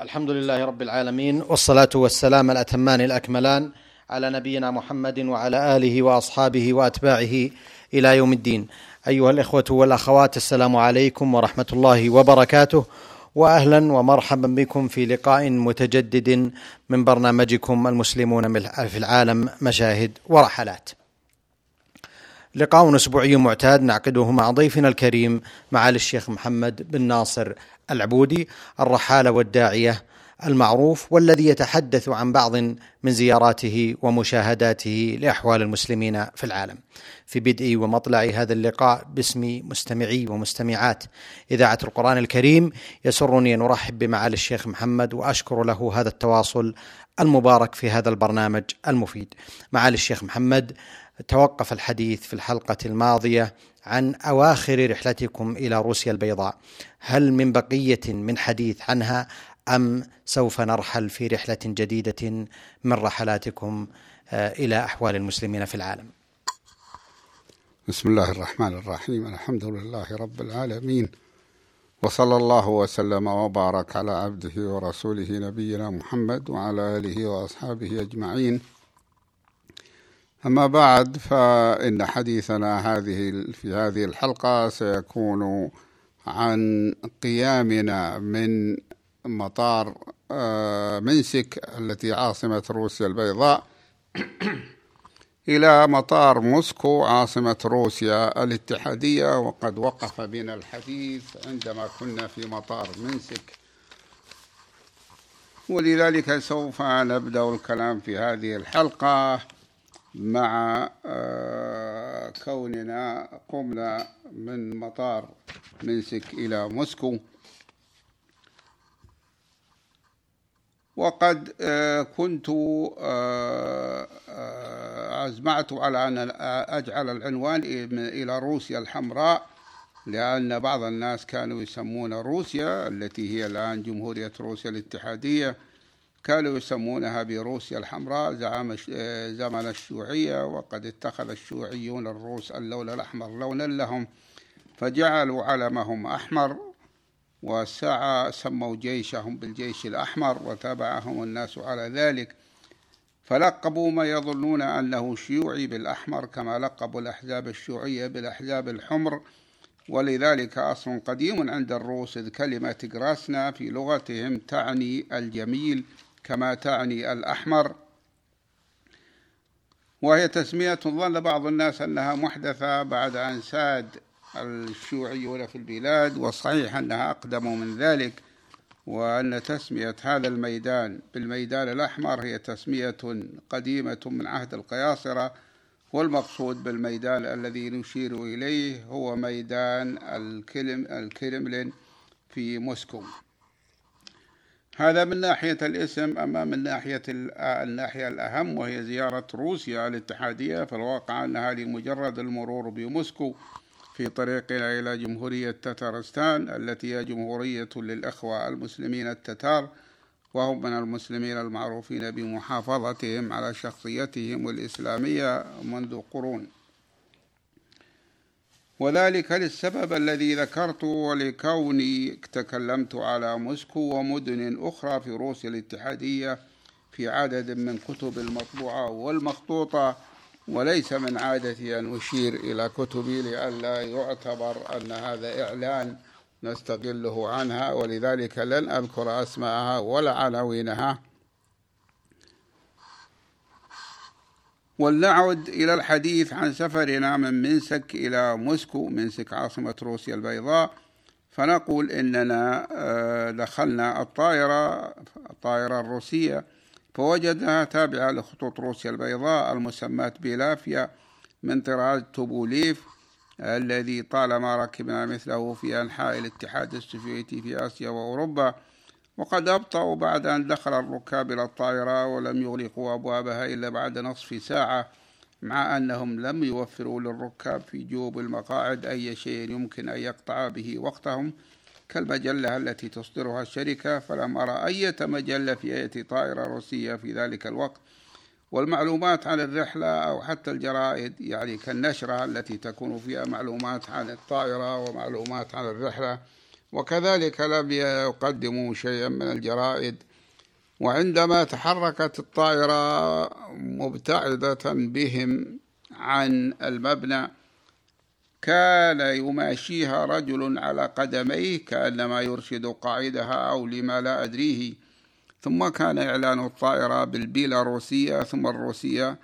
الحمد لله رب العالمين والصلاة والسلام الأتمان الأكملان على نبينا محمد وعلى آله وأصحابه وأتباعه إلى يوم الدين أيها الإخوة والأخوات السلام عليكم ورحمة الله وبركاته واهلا ومرحبا بكم في لقاء متجدد من برنامجكم المسلمون في العالم مشاهد ورحلات. لقاء أسبوعي معتاد نعقده مع ضيفنا الكريم معالي الشيخ محمد بن ناصر العبودي الرحالة والداعية المعروف والذي يتحدث عن بعض من زياراته ومشاهداته لأحوال المسلمين في العالم. في بدء ومطلع هذا اللقاء باسم مستمعي ومستمعات إذاعة القرآن الكريم يسرني أن أرحب بمعالي الشيخ محمد وأشكر له هذا التواصل المبارك في هذا البرنامج المفيد. معالي الشيخ محمد توقف الحديث في الحلقة الماضية عن أواخر رحلتكم إلى روسيا البيضاء. هل من بقية من حديث عنها أم سوف نرحل في رحلة جديدة من رحلاتكم آه، إلى أحوال المسلمين في العالم؟ بسم الله الرحمن الرحيم. الحمد لله رب العالمين. وصلى الله وسلم وبارك على عبده ورسوله نبينا محمد وعلى آله وأصحابه أجمعين. أما بعد فإن حديثنا هذه في هذه الحلقة سيكون عن قيامنا من مطار آه، منسك التي عاصمة روسيا البيضاء. إلى مطار موسكو عاصمة روسيا الاتحادية وقد وقف بنا الحديث عندما كنا في مطار منسك ولذلك سوف نبدأ الكلام في هذه الحلقة مع آه، كوننا قمنا من مطار منسك إلى موسكو. وقد آه، كنت أزمعت آه، على أن أجعل العنوان إلى روسيا الحمراء لأن بعض الناس كانوا يسمون روسيا التي هي الآن جمهورية روسيا الاتحادية كانوا يسمونها بروسيا الحمراء زعم زمن الشيوعية وقد اتخذ الشيوعيون الروس اللون الأحمر لونا لهم فجعلوا علمهم أحمر وسعى سموا جيشهم بالجيش الأحمر وتابعهم الناس على ذلك. فلقبوا ما يظنون أنه شيوعي بالأحمر كما لقبوا الأحزاب الشيوعية بالأحزاب الحمر. ولذلك أصل قديم عند الروس إذ كلمة جراسنا في لغتهم تعني الجميل كما تعني الأحمر. وهي تسمية ظن بعض الناس أنها محدثة بعد أن ساد الشيوعيون في البلاد والصحيح أنها أقدم من ذلك وأن تسمية هذا الميدان بالميدان الأحمر هي تسمية قديمة من عهد القياصرة والمقصود بالميدان الذي نشير إليه هو ميدان الكلم الكرملين في موسكو. هذا من ناحية الاسم أما من ناحية الناحية الأهم وهي زيارة روسيا الاتحادية في الواقع أنها لمجرد المرور بموسكو في طريقنا إلى جمهورية تتارستان التي هي جمهورية للإخوة المسلمين التتار وهم من المسلمين المعروفين بمحافظتهم على شخصيتهم الإسلامية منذ قرون. وذلك للسبب الذي ذكرته ولكوني تكلمت على موسكو ومدن أخرى في روسيا الاتحادية في عدد من كتب المطبوعة والمخطوطة. وليس من عادتي أن أشير إلى كتبي لئلا يعتبر أن هذا إعلان نستقله عنها ولذلك لن أذكر أسماءها ولا عناوينها. ولنعد إلى الحديث عن سفرنا من منسك إلى موسكو منسك عاصمة روسيا البيضاء. فنقول إننا آه، دخلنا الطائرة الطائرة الروسية. فوجدناها تابعة لخطوط روسيا البيضاء المسماة بلافيا من طراز توبوليف الذي طالما ركبنا مثله في أنحاء الاتحاد السوفيتي في آسيا وأوروبا وقد أبطأوا بعد أن دخل الركاب إلى الطائرة ولم يغلقوا أبوابها إلا بعد نصف ساعة مع أنهم لم يوفروا للركاب في جوب المقاعد أي شيء يمكن أن يقطع به وقتهم. كالمجلة التي تصدرها الشركة فلم أرى أي مجلة في أي طائرة روسية في ذلك الوقت. والمعلومات عن الرحلة أو حتى الجرائد يعني كالنشرة التي تكون فيها معلومات عن الطائرة ومعلومات عن الرحلة. وكذلك لم يقدموا شيئا من الجرائد. وعندما تحركت الطائرة مبتعدة بهم عن المبنى كان يماشيها رجل على قدميه كأنما يرشد قائدها أو لما لا أدريه. ثم كان إعلان الطائرة بالبيلاروسية ثم الروسية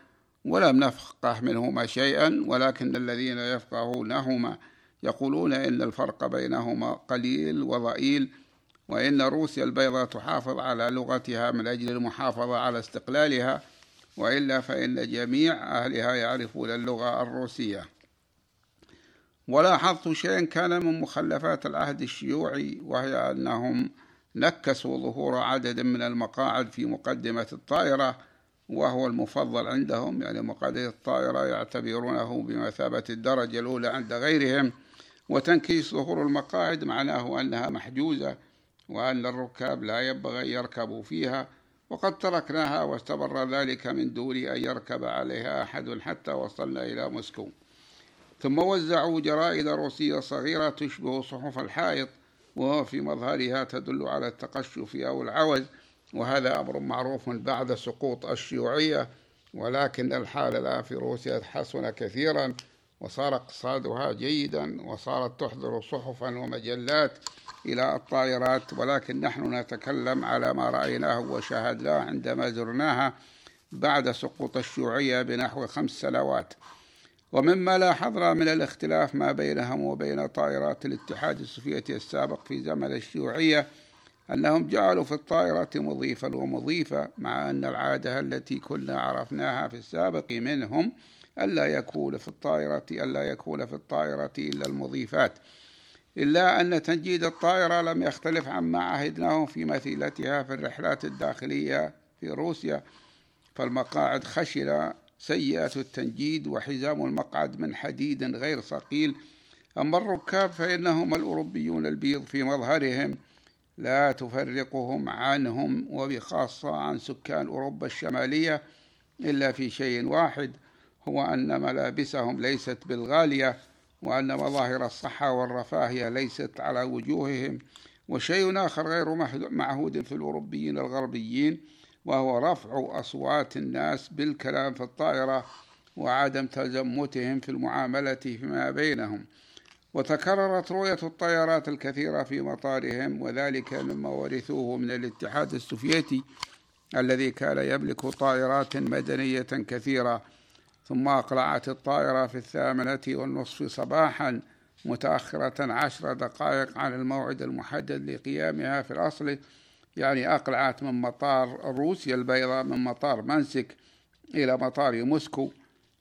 ولم نفقه منهما شيئا ولكن الذين يفقهونهما يقولون إن الفرق بينهما قليل وضئيل وإن روسيا البيضاء تحافظ على لغتها من أجل المحافظة على استقلالها وإلا فإن جميع أهلها يعرفون اللغة الروسية. ولاحظت شيئا كان من مخلفات العهد الشيوعي وهي أنهم نكسوا ظهور عدد من المقاعد في مقدمة الطائرة وهو المفضل عندهم يعني مقعد الطائرة يعتبرونه بمثابة الدرجة الأولى عند غيرهم. وتنكيس ظهور المقاعد معناه أنها محجوزة وأن الركاب لا ينبغي أن يركبوا فيها وقد تركناها واستمر ذلك من دون أن يركب عليها أحد حتى وصلنا إلى موسكو. ثم وزعوا جرائد روسية صغيرة تشبه صحف الحائط وهو في مظهرها تدل على التقشف أو العوز وهذا أمر معروف بعد سقوط الشيوعية ولكن الحال الآن في روسيا حسن كثيرا وصار اقتصادها جيدا وصارت تحضر صحفا ومجلات إلى الطائرات ولكن نحن نتكلم على ما رأيناه وشاهدناه عندما زرناها بعد سقوط الشيوعية بنحو خمس سنوات. ومما لاحظنا من الاختلاف ما بينهم وبين طائرات الاتحاد السوفيتي السابق في زمن الشيوعية أنهم جعلوا في الطائرة مضيفا ومضيفة مع أن العادة التي كنا عرفناها في السابق منهم ألا يكون في الطائرة ألا يكون في الطائرة إلا المضيفات. إلا أن تنجيد الطائرة لم يختلف عما عهدناه في مثيلتها في الرحلات الداخلية في روسيا فالمقاعد خشنة سيئة التنجيد وحزام المقعد من حديد غير ثقيل. أما الركاب فإنهم الأوروبيون البيض في مظهرهم. لا تفرقهم عنهم وبخاصة عن سكان أوروبا الشمالية إلا في شيء واحد هو أن ملابسهم ليست بالغالية وأن مظاهر الصحة والرفاهية ليست على وجوههم. وشيء آخر غير معهود في الأوروبيين الغربيين وهو رفع أصوات الناس بالكلام في الطائرة وعدم تزمتهم في المعاملة فيما بينهم. وتكررت رؤية الطيارات الكثيرة في مطارهم وذلك مما ورثوه من الاتحاد السوفيتي الذي كان يملك طائرات مدنية كثيرة. ثم أقلعت الطائرة في الثامنة والنصف صباحا متأخرة عشر دقائق عن الموعد المحدد لقيامها في الأصل. يعني أقلعت من مطار روسيا البيضاء من مطار منسك إلى مطار موسكو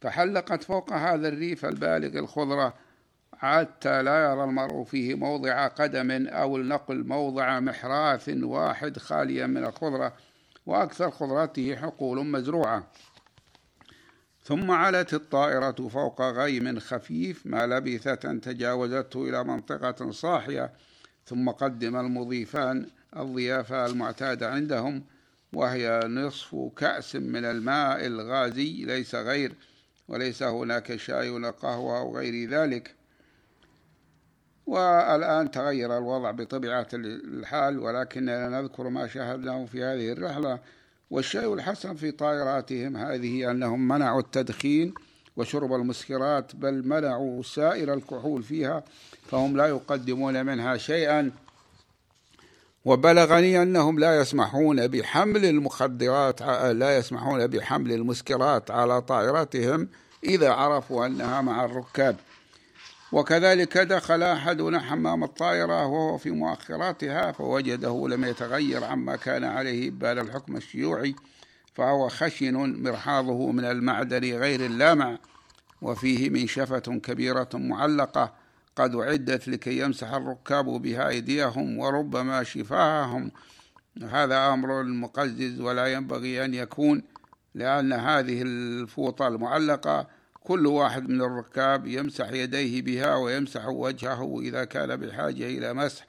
فحلقت فوق هذا الريف البالغ الخضرة حتى لا يرى المرء فيه موضع قدم أو النقل موضع محراث واحد خاليا من الخضرة وأكثر خضرته حقول مزروعة. ثم علت الطائرة فوق غيم خفيف ما لبثت أن تجاوزته إلى منطقة صاحية ثم قدم المضيفان الضيافة المعتادة عندهم وهي نصف كأس من الماء الغازي ليس غير وليس هناك شاي ولا قهوة أو غير ذلك. والآن تغير الوضع بطبيعة الحال ولكننا نذكر ما شاهدناه في هذه الرحلة. والشيء الحسن في طائراتهم هذه أنهم منعوا التدخين وشرب المسكرات بل منعوا سائر الكحول فيها فهم لا يقدمون منها شيئا. وبلغني أنهم لا يسمحون بحمل المخدرات لا يسمحون بحمل المسكرات على طائرتهم إذا عرفوا أنها مع الركاب. وكذلك دخل أحدنا حمام الطائرة وهو في مؤخراتها فوجده لم يتغير عما كان عليه بال الحكم الشيوعي فهو خشن مرحاضه من المعدن غير اللامع وفيه منشفة كبيرة معلقة قد أعدت لكي يمسح الركاب بها أيديهم وربما شفاههم هذا أمر مقزز ولا ينبغي أن يكون لأن هذه الفوطة المعلقة كل واحد من الركاب يمسح يديه بها ويمسح وجهه إذا كان بحاجة إلى مسح.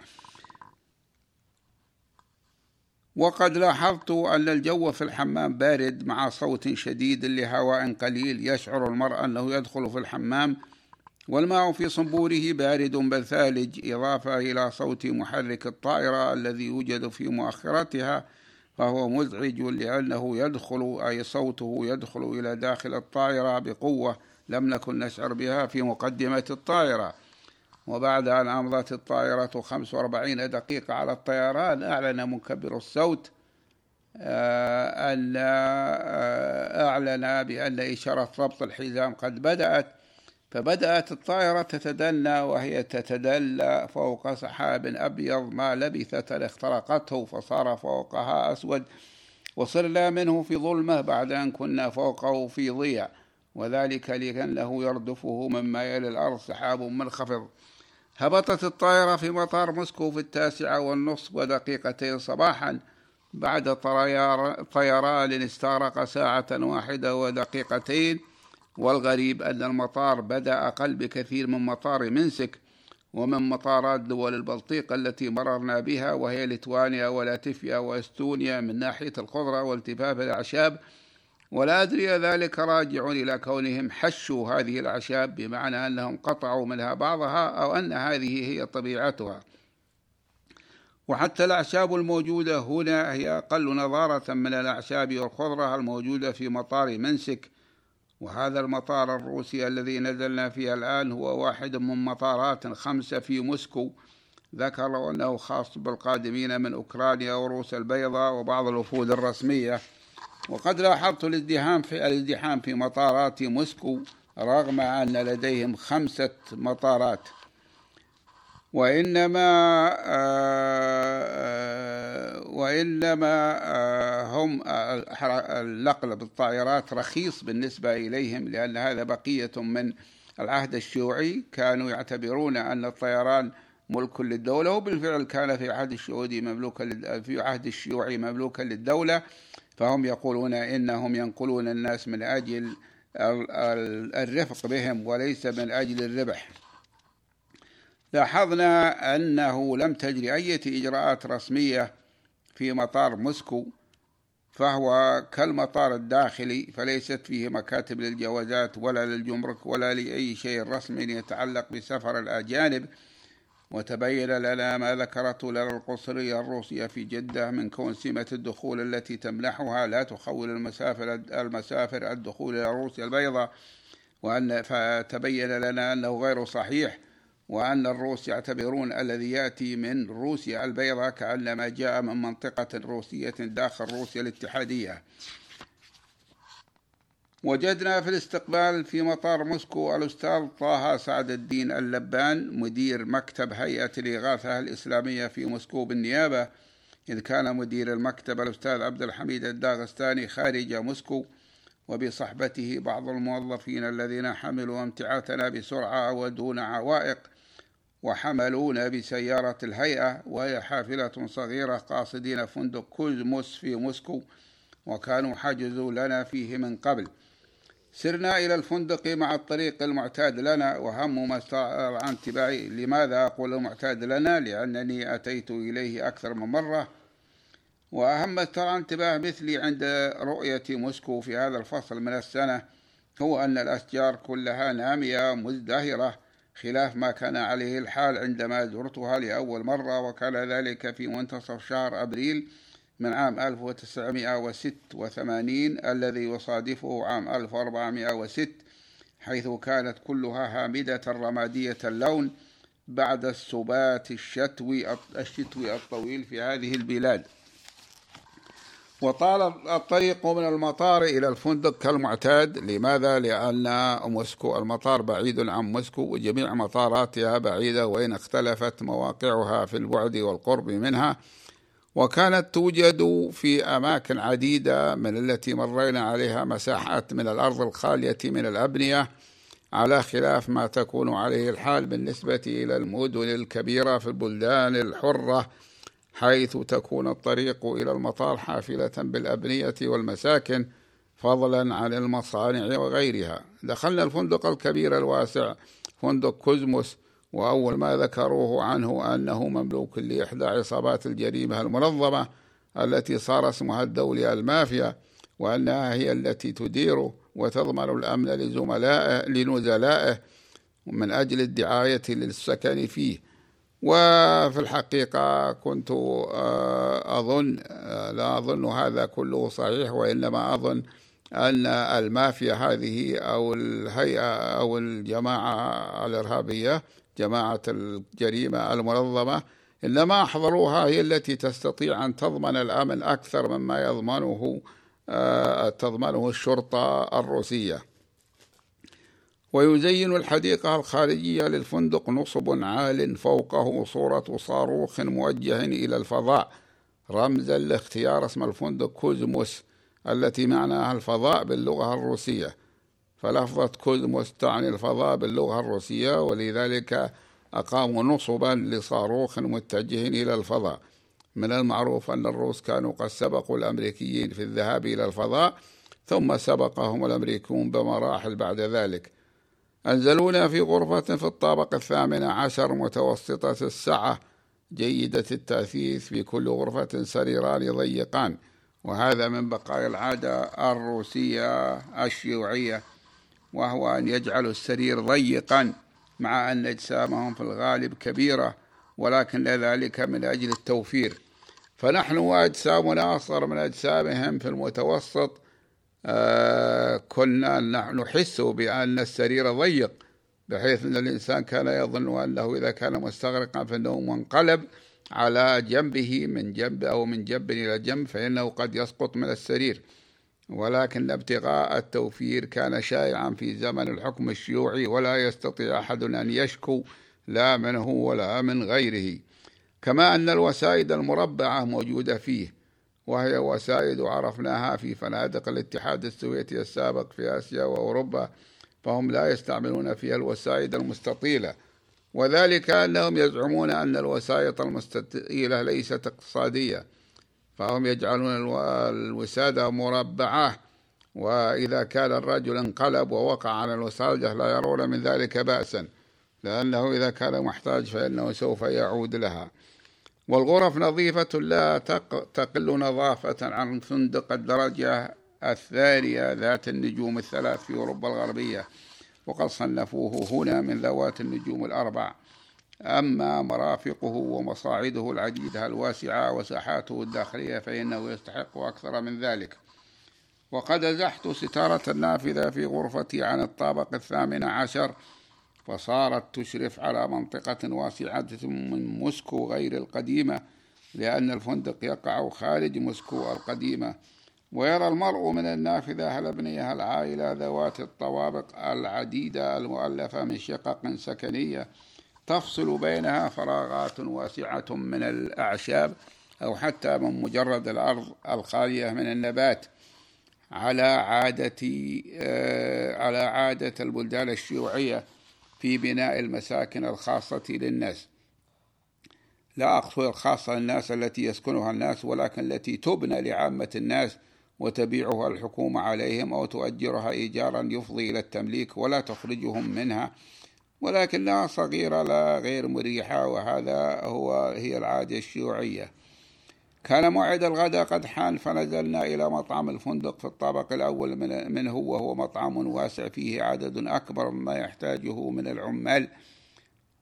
وقد لاحظت أن الجو في الحمام بارد مع صوت شديد لهواء قليل يشعر المرء أنه يدخل في الحمام والماء في صنبوره بارد بل ثالج إضافة إلى صوت محرك الطائرة الذي يوجد في مؤخرتها فهو مزعج لأنه يدخل أي صوته يدخل إلى داخل الطائرة بقوة لم نكن نشعر بها في مقدمة الطائرة. وبعد أن أمضت الطائرة 45 دقيقة على الطيران أعلن مكبر الصوت آه، أن آه، أعلن بأن إشارة ربط الحزام قد بدأت. فبدأت الطائرة تتدنى وهي تتدلى فوق سحاب أبيض ما لبثت أن اخترقته فصار فوقها أسود وصرنا منه في ظلمة بعد أن كنا فوقه في ضياء وذلك لأنه يردفه مما يلي الأرض سحاب منخفض. هبطت الطائرة في مطار موسكو في التاسعة والنصف ودقيقتين صباحا بعد طيران استغرق ساعة واحدة ودقيقتين والغريب أن المطار بدأ أقل بكثير من مطار منسك ومن مطارات دول البلطيق التي مررنا بها وهي ليتوانيا ولاتفيا وإستونيا من ناحية الخضرة والتفاف الأعشاب. ولا أدري ذلك راجع إلى كونهم حشوا هذه الأعشاب بمعنى أنهم قطعوا منها بعضها أو أن هذه هي طبيعتها. وحتى الأعشاب الموجودة هنا هي أقل نضارة من الأعشاب والخضرة الموجودة في مطار منسك وهذا المطار الروسي الذي نزلنا فيه الآن هو واحد من مطارات خمسة في موسكو. ذكروا أنه خاص بالقادمين من أوكرانيا وروسيا البيضاء وبعض الوفود الرسمية. وقد لاحظت الازدحام في الازدحام في مطارات موسكو رغم أن لديهم خمسة مطارات. وإنما آه، آه، وإنما آه، هم النقل بالطائرات رخيص بالنسبة إليهم لأن هذا بقية من العهد الشيوعي. كانوا يعتبرون أن الطيران ملك للدولة وبالفعل كان في عهد الشيوعي مملوكا في عهد الشيوعي مملوكا للدولة. فهم يقولون إنهم ينقلون الناس من أجل الرفق بهم وليس من أجل الربح. لاحظنا أنه لم تجري أي إجراءات رسمية في مطار موسكو فهو كالمطار الداخلي فليست فيه مكاتب للجوازات ولا للجمرك ولا لأي شيء رسمي يتعلق بسفر الأجانب. وتبين لنا ما ذكرته لنا القصرية الروسية في جدة من كون سمة الدخول التي تمنحها لا تخول المسافر المسافر الدخول إلى روسيا البيضاء وأن فتبين لنا أنه غير صحيح. وأن الروس يعتبرون الذي يأتي من روسيا البيضاء كأنما جاء من منطقة روسية داخل روسيا الاتحادية. وجدنا في الاستقبال في مطار موسكو الأستاذ طه سعد الدين اللبان مدير مكتب هيئة الإغاثة الإسلامية في موسكو بالنيابة إذ كان مدير المكتب الأستاذ عبد الحميد الداغستاني خارج موسكو وبصحبته بعض الموظفين الذين حملوا امتعاتنا بسرعة ودون عوائق. وحملونا بسيارة الهيئة وهي حافلة صغيرة قاصدين فندق كوزموس في موسكو وكانوا حجزوا لنا فيه من قبل. سرنا إلى الفندق مع الطريق المعتاد لنا وهم ما استطاع عن لماذا أقول المعتاد لنا؟ لأنني أتيت إليه أكثر من مرة. وأهم ما استطاع انتباه مثلي عند رؤية موسكو في هذا الفصل من السنة هو أن الأشجار كلها نامية مزدهرة. خلاف ما كان عليه الحال عندما زرتها لأول مرة وكان ذلك في منتصف شهر أبريل من عام 1986 الذي يصادفه عام 1406 حيث كانت كلها هامدة رمادية اللون بعد السبات الشتوي الشتوي الطويل في هذه البلاد. وطال الطريق من المطار إلى الفندق كالمعتاد. لماذا؟ لأن موسكو المطار بعيد عن موسكو وجميع مطاراتها بعيدة وإن اختلفت مواقعها في البعد والقرب منها. وكانت توجد في أماكن عديدة من التي مرينا عليها مساحات من الأرض الخالية من الأبنية على خلاف ما تكون عليه الحال بالنسبة إلى المدن الكبيرة في البلدان الحرة. حيث تكون الطريق إلى المطار حافلة بالأبنية والمساكن فضلا عن المصانع وغيرها. دخلنا الفندق الكبير الواسع فندق كوزموس وأول ما ذكروه عنه أنه مملوك لإحدى عصابات الجريمة المنظمة التي صار اسمها الدولي المافيا وأنها هي التي تدير وتضمن الأمن لزملائه لنزلائه من أجل الدعاية للسكن فيه. وفي الحقيقة كنت آه، أظن آه، لا أظن هذا كله صحيح وإنما أظن أن المافيا هذه أو الهيئة أو الجماعة الإرهابية جماعة الجريمة المنظمة إنما أحضروها هي التي تستطيع أن تضمن الأمن أكثر مما يضمنه آه، تضمنه الشرطة الروسية. ويزين الحديقة الخارجية للفندق نصب عال فوقه صورة صاروخ موجه إلى الفضاء. رمزا لاختيار اسم الفندق كوزموس التي معناها الفضاء باللغة الروسية. فلفظة كوزموس تعني الفضاء باللغة الروسية ولذلك أقاموا نصبا لصاروخ متجه إلى الفضاء. من المعروف أن الروس كانوا قد سبقوا الأمريكيين في الذهاب إلى الفضاء ثم سبقهم الأمريكون بمراحل بعد ذلك. أنزلونا في غرفة في الطابق الثامن عشر متوسطة السعة جيدة التأثيث في كل غرفة سريران ضيقان. وهذا من بقايا العادة الروسية الشيوعية وهو أن يجعلوا السرير ضيقا مع أن أجسامهم في الغالب كبيرة ولكن ذلك من أجل التوفير. فنحن وأجسامنا أصغر من أجسامهم في المتوسط كنا نحس بأن السرير ضيق بحيث أن الإنسان كان يظن أنه إذا كان مستغرقا فإنه منقلب على جنبه من جنب أو من جنب إلى جنب فإنه قد يسقط من السرير. ولكن ابتغاء التوفير كان شائعا في زمن الحكم الشيوعي ولا يستطيع أحد أن يشكو لا منه ولا من غيره. كما أن الوسائد المربعة موجودة فيه. وهي وسائد عرفناها في فنادق الاتحاد السوفيتي السابق في آسيا وأوروبا فهم لا يستعملون فيها الوسائد المستطيلة. وذلك أنهم يزعمون أن الوسائط المستطيلة ليست اقتصادية فهم يجعلون الوسادة مربعة. وإذا كان الرجل انقلب ووقع على الوسادة لا يرون من ذلك بأسا لأنه إذا كان محتاج فإنه سوف يعود لها. والغرف نظيفة لا تقل نظافة عن فندق الدرجة الثانية ذات النجوم الثلاث في أوروبا الغربية وقد صنفوه هنا من ذوات النجوم الأربع. أما مرافقه ومصاعده العديدة الواسعة وساحاته الداخلية فإنه يستحق أكثر من ذلك. وقد أزحت ستارة النافذة في غرفتي عن الطابق الثامن عشر فصارت تشرف على منطقة واسعة من موسكو غير القديمة لأن الفندق يقع خارج موسكو القديمة. ويرى المرء من النافذة هل ابنيها العائلة ذوات الطوابق العديدة المؤلفة من شقق سكنية تفصل بينها فراغات واسعة من الأعشاب أو حتى من مجرد الأرض الخالية من النبات. على عادة آه، على عادة البلدان الشيوعية في بناء المساكن الخاصة للناس. لا أقصد الخاصة للناس التي يسكنها الناس ولكن التي تبنى لعامة الناس وتبيعها الحكومة عليهم أو تؤجرها إيجارا يفضي إلى التمليك ولا تخرجهم منها. ولكنها صغيرة لا غير مريحة وهذا هو هي العادة الشيوعية. كان موعد الغداء قد حان فنزلنا إلى مطعم الفندق في الطابق الأول من منه وهو مطعم واسع فيه عدد أكبر مما يحتاجه من العمال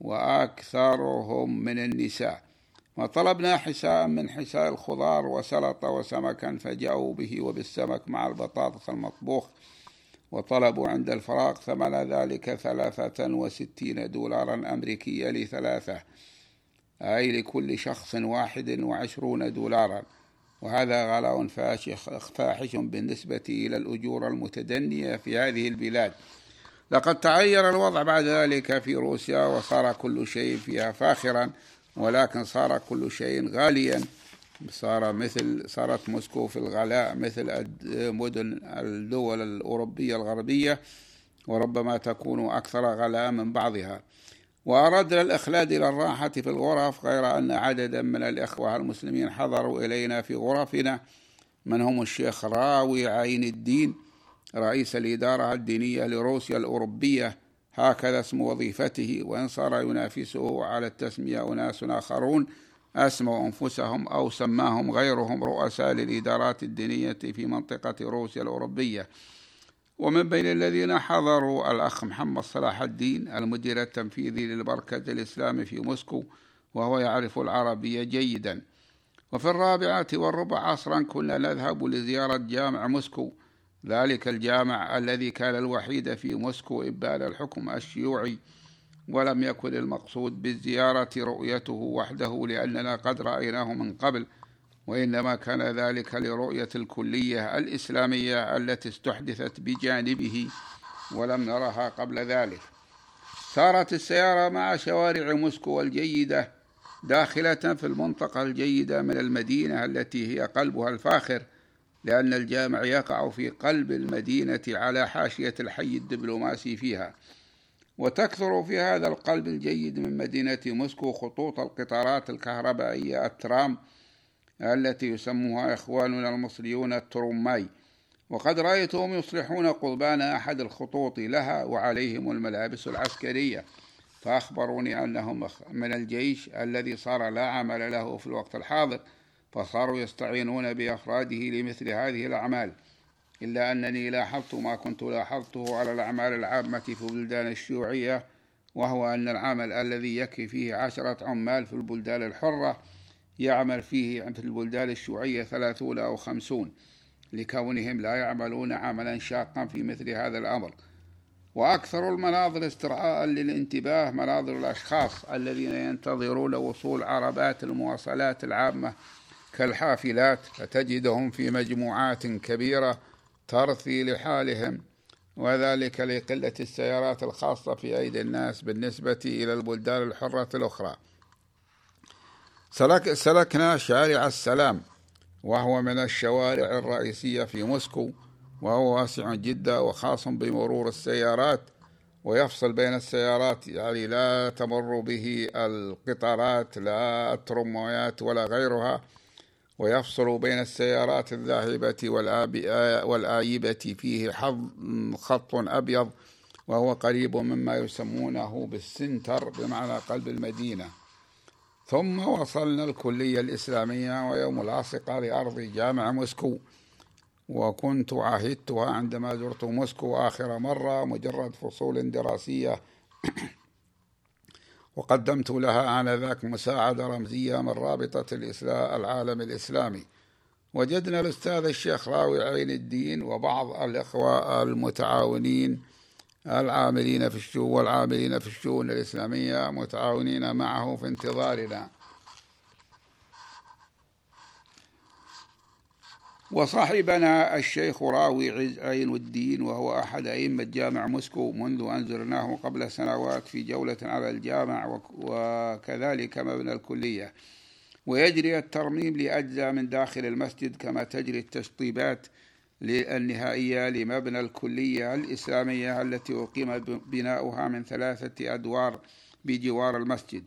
وأكثرهم من النساء. وطلبنا حساء من حساء الخضار وسلطة وسمكا فجاءوا به وبالسمك مع البطاطس المطبوخ. وطلبوا عند الفراغ ثمن ذلك ثلاثة وستين دولارا أمريكية لثلاثة. أي لكل شخص واحد وعشرون دولارا. وهذا غلاء فاحش بالنسبة إلى الأجور المتدنية في هذه البلاد. لقد تغير الوضع بعد ذلك في روسيا وصار كل شيء فيها فاخرا ولكن صار كل شيء غاليا. صار مثل صارت موسكو في الغلاء مثل مدن الدول الأوروبية الغربية وربما تكون أكثر غلاء من بعضها. وأردنا الإخلاد إلى الراحة في الغرف غير أن عددا من الإخوة المسلمين حضروا إلينا في غرفنا. من هم الشيخ راوي عين الدين رئيس الإدارة الدينية لروسيا الأوروبية. هكذا اسم وظيفته وإن صار ينافسه على التسمية أناس آخرون. أسموا أنفسهم أو سماهم غيرهم رؤساء للإدارات الدينية في منطقة روسيا الأوروبية. ومن بين الذين حضروا الأخ محمد صلاح الدين المدير التنفيذي للمركز الإسلامي في موسكو وهو يعرف العربية جيدا. وفي الرابعة والربع عصرا كنا نذهب لزيارة جامع موسكو. ذلك الجامع الذي كان الوحيد في موسكو إبان الحكم الشيوعي ولم يكن المقصود بالزيارة رؤيته وحده لأننا قد رأيناه من قبل. وإنما كان ذلك لرؤية الكلية الإسلامية التي استحدثت بجانبه ولم نرها قبل ذلك. سارت السيارة مع شوارع موسكو الجيدة داخلة في المنطقة الجيدة من المدينة التي هي قلبها الفاخر لأن الجامع يقع في قلب المدينة على حاشية الحي الدبلوماسي فيها. وتكثر في هذا القلب الجيد من مدينة موسكو خطوط القطارات الكهربائية الترام التي يسموها إخواننا المصريون الترماي. وقد رأيتهم يصلحون قضبان أحد الخطوط لها وعليهم الملابس العسكرية. فأخبروني أنهم من الجيش الذي صار لا عمل له في الوقت الحاضر فصاروا يستعينون بأفراده لمثل هذه الأعمال. إلا أنني لاحظت ما كنت لاحظته على الأعمال العامة في البلدان الشيوعية وهو أن العمل الذي يكفي فيه عشرة عمال في البلدان الحرة يعمل فيه في البلدان الشيوعية ثلاثون أو خمسون لكونهم لا يعملون عملا شاقا في مثل هذا الأمر. وأكثر المناظر استرعاء للانتباه مناظر الأشخاص الذين ينتظرون وصول عربات المواصلات العامة كالحافلات فتجدهم في مجموعات كبيرة ترثي لحالهم وذلك لقلة السيارات الخاصة في أيدي الناس بالنسبة إلى البلدان الحرة الأخرى. سلك سلكنا شارع السلام وهو من الشوارع الرئيسية في موسكو وهو واسع جدا وخاص بمرور السيارات ويفصل بين السيارات يعني لا تمر به القطارات لا الترمويات ولا غيرها ويفصل بين السيارات الذاهبة والآيبة فيه خط أبيض وهو قريب مما يسمونه بالسنتر بمعنى قلب المدينة. ثم وصلنا الكلية الإسلامية ويوم العاصقة لأرض جامع موسكو. وكنت عهدتها عندما زرت موسكو آخر مرة مجرد فصول دراسية. وقدمت لها آنذاك مساعدة رمزية من رابطة الإسلام العالم الإسلامي. وجدنا الأستاذ الشيخ راوي عين الدين وبعض الإخوة المتعاونين العاملين في الشؤون والعاملين في الشؤون الإسلامية متعاونين معه في انتظارنا. وصاحبنا الشيخ راوي عين الدين وهو أحد أئمة جامع موسكو منذ أن زرناه قبل سنوات في جولة على الجامع وكذلك مبنى الكلية. ويجري الترميم لأجزاء من داخل المسجد كما تجري التشطيبات النهائية لمبنى الكلية الإسلامية التي أقيم بناؤها من ثلاثة أدوار بجوار المسجد.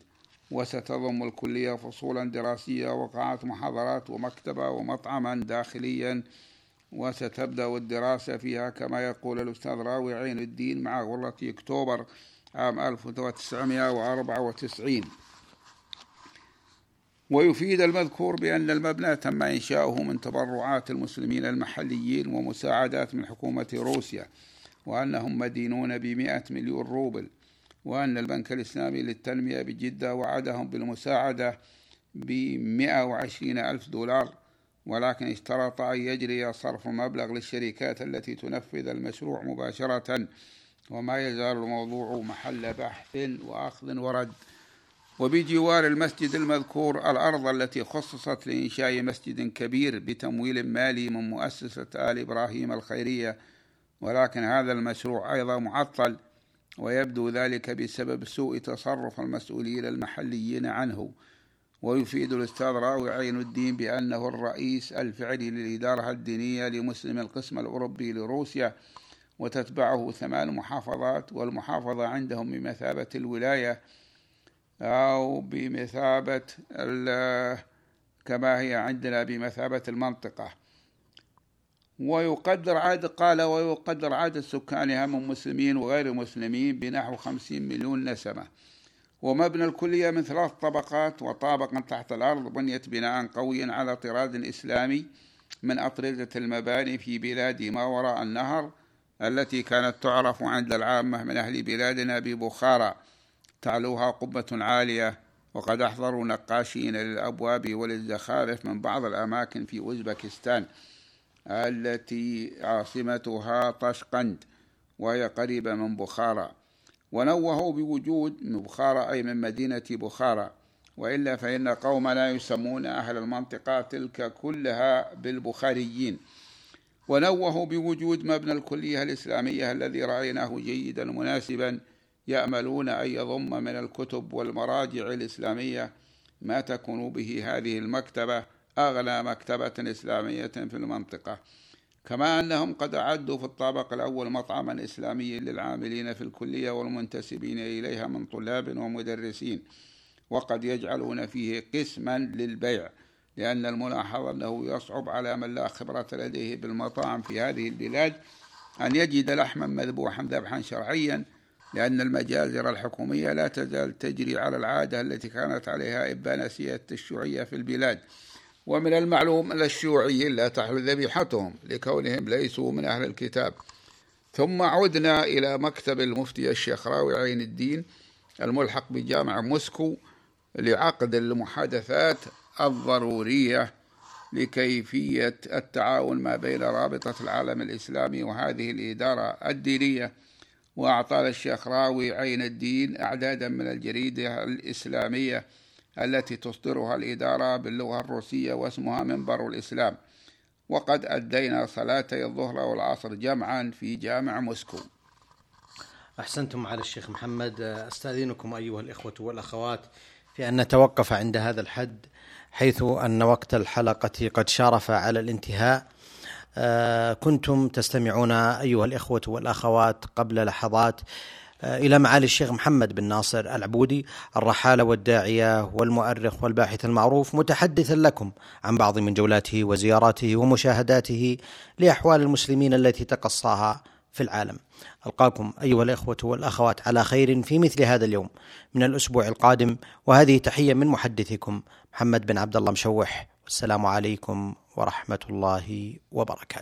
وستضم الكلية فصولا دراسية وقاعات محاضرات ومكتبة ومطعما داخليا. وستبدأ الدراسة فيها كما يقول الأستاذ راوي عين الدين مع غرة أكتوبر عام 1994 ويفيد المذكور بأن المبنى تم إنشاؤه من تبرعات المسلمين المحليين ومساعدات من حكومة روسيا وأنهم مدينون بمئة مليون روبل وأن البنك الإسلامي للتنمية بجدة وعدهم بالمساعدة بمئة وعشرين ألف دولار ولكن اشترط أن يجري صرف مبلغ للشركات التي تنفذ المشروع مباشرة وما يزال الموضوع محل بحث وأخذ ورد. وبجوار المسجد المذكور الأرض التي خصصت لإنشاء مسجد كبير بتمويل مالي من مؤسسة آل إبراهيم الخيرية. ولكن هذا المشروع أيضا معطل ويبدو ذلك بسبب سوء تصرف المسؤولين المحليين عنه. ويفيد الأستاذ راوي عين الدين بأنه الرئيس الفعلي للإدارة الدينية لمسلم القسم الأوروبي لروسيا وتتبعه ثمان محافظات والمحافظة عندهم بمثابة الولاية. أو بمثابة كما هي عندنا بمثابة المنطقة. ويقدر عدد قال ويقدر عدد سكانها من مسلمين وغير مسلمين بنحو خمسين مليون نسمة. ومبنى الكلية من ثلاث طبقات وطابقا تحت الأرض بنيت بناء قويا على طراز إسلامي من أطرزة المباني في بلاد ما وراء النهر التي كانت تعرف عند العامة من أهل بلادنا ببخارى. تعلوها قبة عالية وقد أحضروا نقاشين للأبواب وللزخارف من بعض الأماكن في أوزبكستان التي عاصمتها طشقند وهي قريبة من بخارى. ونوهوا بوجود بخارى أي من مدينة بخارى. وإلا فإن قومنا يسمون أهل المنطقة تلك كلها بالبخاريين. ونوهوا بوجود مبنى الكلية الإسلامية الذي رأيناه جيدا مناسبا يأملون أن يضم من الكتب والمراجع الإسلامية ما تكون به هذه المكتبة أغلى مكتبة إسلامية في المنطقة. كما أنهم قد أعدوا في الطابق الأول مطعما إسلاميا للعاملين في الكلية والمنتسبين إليها من طلاب ومدرسين وقد يجعلون فيه قسما للبيع لأن الملاحظ أنه يصعب على من لا خبرة لديه بالمطاعم في هذه البلاد أن يجد لحما مذبوحا ذبحا شرعيا لأن المجازر الحكومية لا تزال تجري على العادة التي كانت عليها إبانسية الشيوعية في البلاد. ومن المعلوم أن الشيوعيين لا تحل ذبيحتهم لكونهم ليسوا من أهل الكتاب. ثم عدنا إلى مكتب المفتي الشيخ راوي عين الدين الملحق بجامع موسكو لعقد المحادثات الضرورية لكيفية التعاون ما بين رابطة العالم الإسلامي وهذه الإدارة الدينية. وأعطى الشيخ راوي عين الدين أعدادا من الجريدة الإسلامية التي تصدرها الإدارة باللغة الروسية واسمها منبر الإسلام. وقد أدينا صلاتي الظهر والعصر جمعا في جامع موسكو. أحسنتم على الشيخ محمد. أستأذنكم أيها الإخوة والأخوات في أن نتوقف عند هذا الحد حيث أن وقت الحلقة قد شارف على الانتهاء. كنتم تستمعون أيها الإخوة والأخوات قبل لحظات آه، إلى معالي الشيخ محمد بن ناصر العبودي الرحالة والداعية والمؤرخ والباحث المعروف متحدثا لكم عن بعض من جولاته وزياراته ومشاهداته لأحوال المسلمين التي تقصاها في العالم. ألقاكم أيها الإخوة والأخوات على خير في مثل هذا اليوم من الأسبوع القادم وهذه تحية من محدثكم محمد بن عبد الله مشوح والسلام عليكم ورحمة الله وبركاته.